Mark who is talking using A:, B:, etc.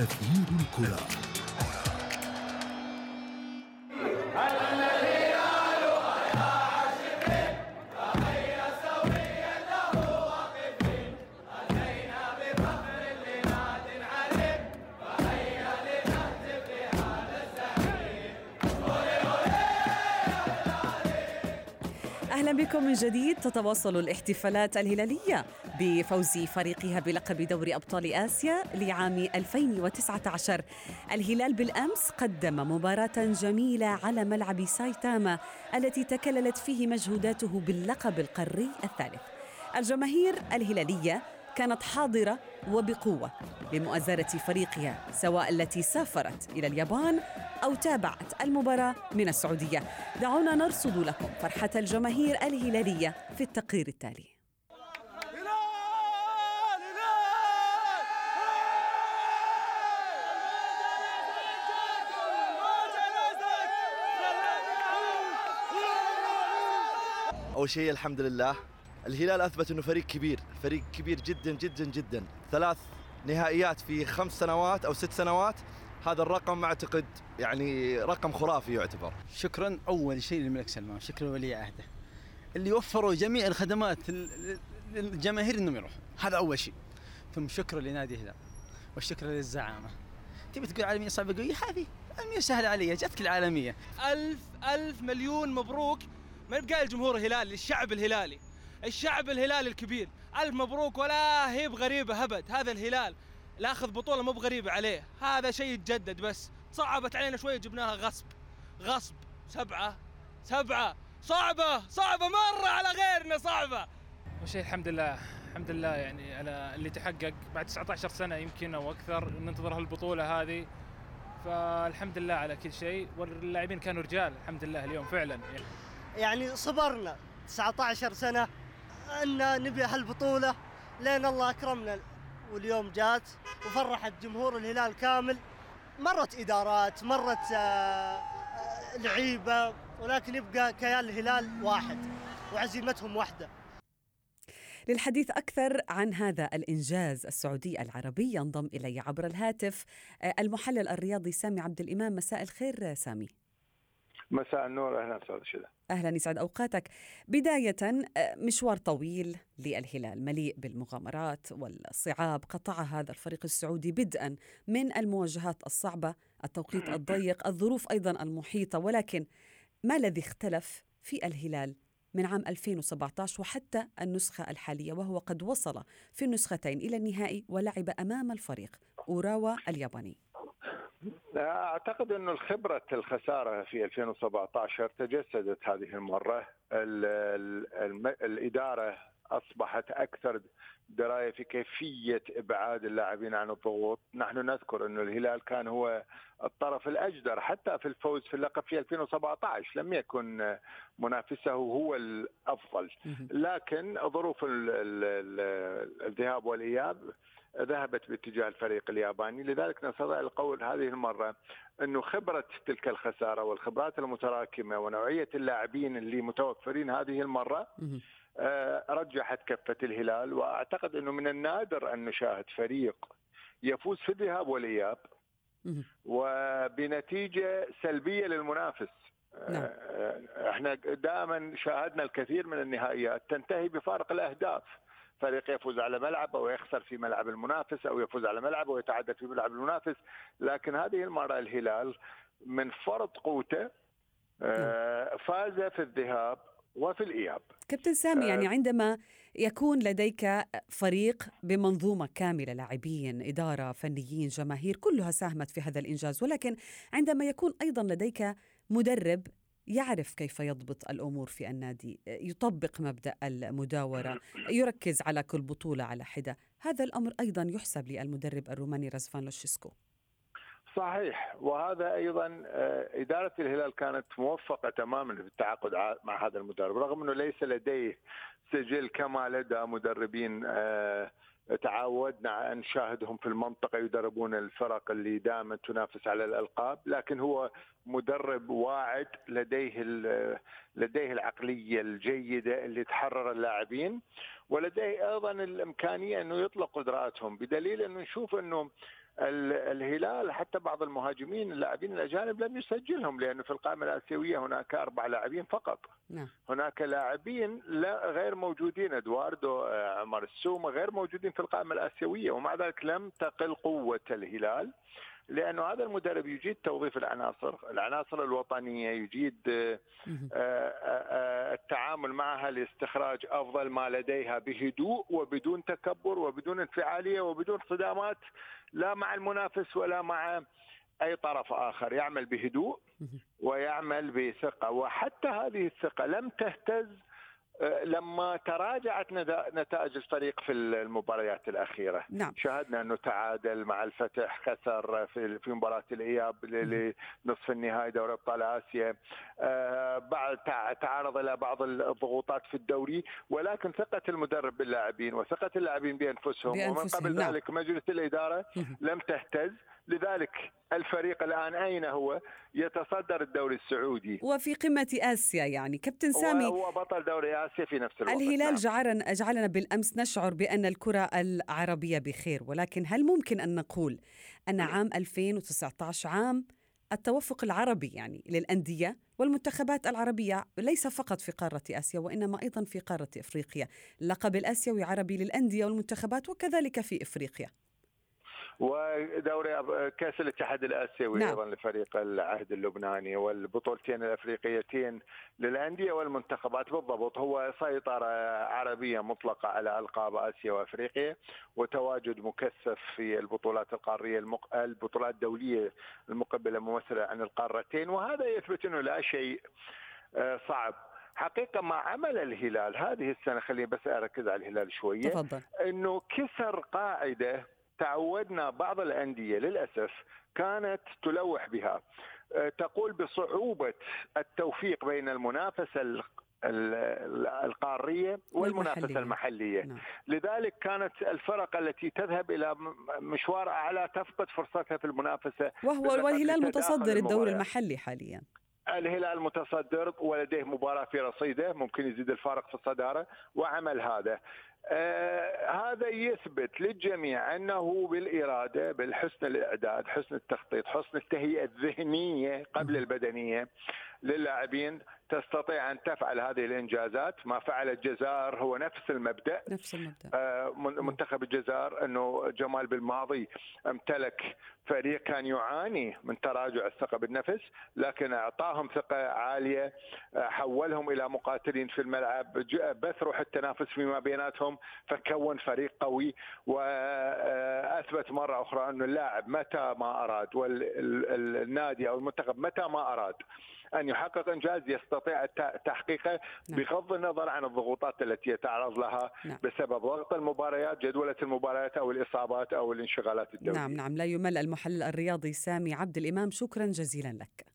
A: أثير الكرة.
B: أهلا بكم من جديد. تتواصل الاحتفالات الهلالية بفوز فريقها بلقب دوري أبطال آسيا لعام 2019 الهلال بالأمس قدم مباراة جميلة على ملعب سايتاما التي تكللت فيه مجهوداته باللقب القاري الثالث. الجماهير الهلالية كانت حاضرة وبقوة لمؤازرة فريقها سواء التي سافرت إلى اليابان أو تابعت المباراة من السعودية. دعونا نرصد لكم فرحة الجماهير الهلالية في التقرير التالي.
C: أول شيء الحمد لله الهلال أثبت إنه فريق كبير فريق كبير جدا جدا جدا. ثلاث نهائيات في خمس سنوات أو ست سنوات هذا الرقم أعتقد يعني رقم خرافي يعتبر.
D: شكرا. أول شيء للملك سلمان شكرا لولي عهده. اللي وفروا جميع الخدمات للجماهير إنهم يروحوا هذا أول شيء. ثم شكرا لنادي الهلال والشكر للزعامة. تبي تقول عالميه صعبه قوي هذه العالميه سهلة علي جاتك العالمية.
E: ألف ألف مليون مبروك. ما بقى الجمهور الهلالي الشعب الهلالي. الشعب الهلالي الكبير. ألف مبروك ولا هي بغريبة هبد هذا الهلال لا أخذ بطولة مو بغريبة عليه. هذا شيء يتجدد بس. صعبت علينا شوية جبناها غصب. غصب. سبعة. سبعة. صعبة. صعبة مرة على غيرنا صعبة.
F: وشيء الحمد لله. الحمد لله يعني على اللي تحقق. بعد 19 سنة يمكن أو أكثر ننتظر هالبطولة هذه. فالحمد لله على كل شيء. واللاعبين كانوا رجال الحمد لله اليوم فعلا. يعني,
G: يعني صبرنا. 19 سنة أن نبي هالبطولة لين الله أكرمنا. واليوم جات وفرحت جمهور الهلال كامل. مرت إدارات مرت آه، لعيبة ولكن يبقى كيان الهلال واحد وعزيمتهم واحدة.
B: للحديث أكثر عن هذا الإنجاز السعودي العربي ينضم إلي عبر الهاتف آه، المحلل الرياضي سامي عبد الإمام. مساء الخير سامي.
H: مساء النور أهلا أستاذ شده
B: أهلا يسعد أوقاتك. بداية آه، مشوار طويل للهلال مليء بالمغامرات والصعاب. قطع هذا الفريق السعودي بدءا من المواجهات الصعبة التوقيت الضيق الظروف أيضا المحيطة. ولكن ما الذي اختلف في الهلال من عام 2017 وحتى النسخة الحالية؟ وهو قد وصل في النسختين إلى النهائي ولعب أمام الفريق أوراوا الياباني.
H: أعتقد إنه الخبرة الخسارة في 2017 تجسدت هذه المرة. ال ال الإدارة أصبحت أكثر دراية في كيفية إبعاد اللاعبين عن الضغوط، نحن نذكر إنه الهلال كان هو الطرف الأجدر حتى في الفوز في اللقب في 2017 لم يكن منافسه هو الأفضل، لكن ظروف الذهاب والإياب ذهبت باتجاه الفريق الياباني. لذلك نستطيع القول هذه المرة أنه خبرة تلك الخسارة والخبرات المتراكمة ونوعية اللاعبين اللي متوفرين هذه المرة آه، رجحت كفة الهلال. وأعتقد أنه من النادر أن نشاهد فريق يفوز في الذهاب والإياب وبنتيجة سلبية للمنافس. نعم. آه، إحنا دائما شاهدنا الكثير من النهائيات تنتهي بفارق الأهداف. فريق يفوز على ملعبه ويخسر في ملعب المنافس أو يفوز على ملعبه ويتعادل في ملعب المنافس. لكن هذه المرة الهلال من فرض قوته آه، فاز في الذهاب وفي الإياب.
B: كابتن سامي يعني آه. عندما يكون لديك فريق بمنظومة كاملة لاعبين إدارة فنيين جماهير كلها ساهمت في هذا الإنجاز. ولكن عندما يكون أيضا لديك مدرب يعرف كيف يضبط الأمور في النادي، يطبق مبدأ المداورة، يركز على كل بطولة على حدة، هذا الأمر أيضا يحسب للمدرب الروماني رزفان لوشيسكو.
H: صحيح وهذا أيضا آه، إدارة الهلال كانت موفقة تماما في التعاقد مع هذا المدرب رغم إنه ليس لديه سجل كما لدى مدربين آه، تعودنا ان نشاهدهم في المنطقة يدربون الفرق اللي دائما تنافس على الألقاب لكن هو مدرب واعد لديه لديه العقلية الجيدة اللي تحرر اللاعبين ولديه أيضا الإمكانية إنه يطلق قدراتهم بدليل إنه نشوف إنه الهلال حتى بعض المهاجمين اللاعبين الأجانب لم يسجلهم لأنه في القائمة الآسيوية هناك أربع لاعبين فقط
B: نعم.
H: هناك لاعبين لا غير موجودين إدواردو آه، عمر السومه غير موجودين في القائمة الآسيوية ومع ذلك لم تقل قوة الهلال لأنه هذا المدرب يجيد توظيف العناصر، العناصر الوطنية يجيد آه، آه، التعامل معها لاستخراج أفضل ما لديها بهدوء وبدون تكبر وبدون انفعالية وبدون صدامات لا مع المنافس ولا مع أي طرف آخر يعمل بهدوء ويعمل بثقة. وحتى هذه الثقة لم تهتز لما تراجعت نتائج الفريق في المباريات الأخيرة.
B: نعم.
H: شاهدنا أنه تعادل مع الفتح خسر في في مباراة الإياب لنصف النهائي دوري أبطال آسيا. آه، بعد تعرض إلى بعض الضغوطات في الدوري ولكن ثقة المدرب باللاعبين وثقة اللاعبين بأنفسهم, بأنفسهم ومن قبل نعم. ذلك مجلس الإدارة لم تهتز. لذلك الفريق الآن أين هو؟ يتصدر الدوري السعودي
B: وفي قمة آسيا يعني كابتن سامي
H: هو بطل دوري آسيا في نفس الوقت
B: الهلال نعم. جعلنا جعلنا بالأمس نشعر بأن الكرة العربية بخير ولكن هل ممكن أن نقول أن عام 2019 عام التوفق العربي يعني للأندية والمنتخبات العربية ليس فقط في قارة آسيا وإنما أيضا في قارة إفريقيا، اللقب الآسيوي عربي للأندية والمنتخبات وكذلك في إفريقيا.
H: ودوري كأس الاتحاد الآسيوي نعم. أيضا لفريق العهد اللبناني والبطولتين الأفريقيتين للأندية والمنتخبات بالضبط هو سيطرة عربية مطلقة على ألقاب آسيا وأفريقيا وتواجد مكثف في البطولات القارية المق... البطولات الدولية المقبلة ممثلة عن القارتين وهذا يثبت إنه لا شيء آه، صعب حقيقة ما عمل الهلال هذه السنة خليني بس أركز على الهلال شوية
B: تفضل.
H: أنه كسر قاعدة تعودنا بعض الأندية للأسف كانت تلوح بها. أه، تقول بصعوبة التوفيق بين المنافسة القارية والمنافسة المحلية. نعم. لذلك كانت الفرق التي تذهب إلى مشوار أعلى تفقد فرصتها في المنافسة
B: وهو والهلال متصدر الدور المحلي حاليا.
H: الهلال متصدر ولديه مباراة في رصيده ممكن يزيد الفارق في الصدارة وعمل هذا. آه هذا يثبت للجميع أنه بالإرادة بالحسن الإعداد، حسن التخطيط، حسن التهيئة الذهنية قبل البدنية للاعبين تستطيع أن تفعل هذه الإنجازات، ما فعل الجزائر هو نفس المبدأ.
B: نفس المبدأ.
H: آه منتخب الجزائر أنه جمال بالماضي امتلك فريق كان يعاني من تراجع الثقة بالنفس لكن أعطاهم ثقة عالية آه، حولهم إلى مقاتلين في الملعب بث روح التنافس فيما بيناتهم فكون فريق قوي. واثبت مرة أخرى أنه اللاعب متى ما أراد والنادي أو المنتخب متى ما أراد أن يحقق إنجاز يستطيع تحقيقه نعم. بغض النظر عن الضغوطات التي يتعرض لها نعم. بسبب ضغط المباريات جدولة المباريات أو الإصابات أو الانشغالات الدولية
B: نعم نعم لا يمل المحلل الرياضي سامي عبد الإمام شكرا جزيلا لك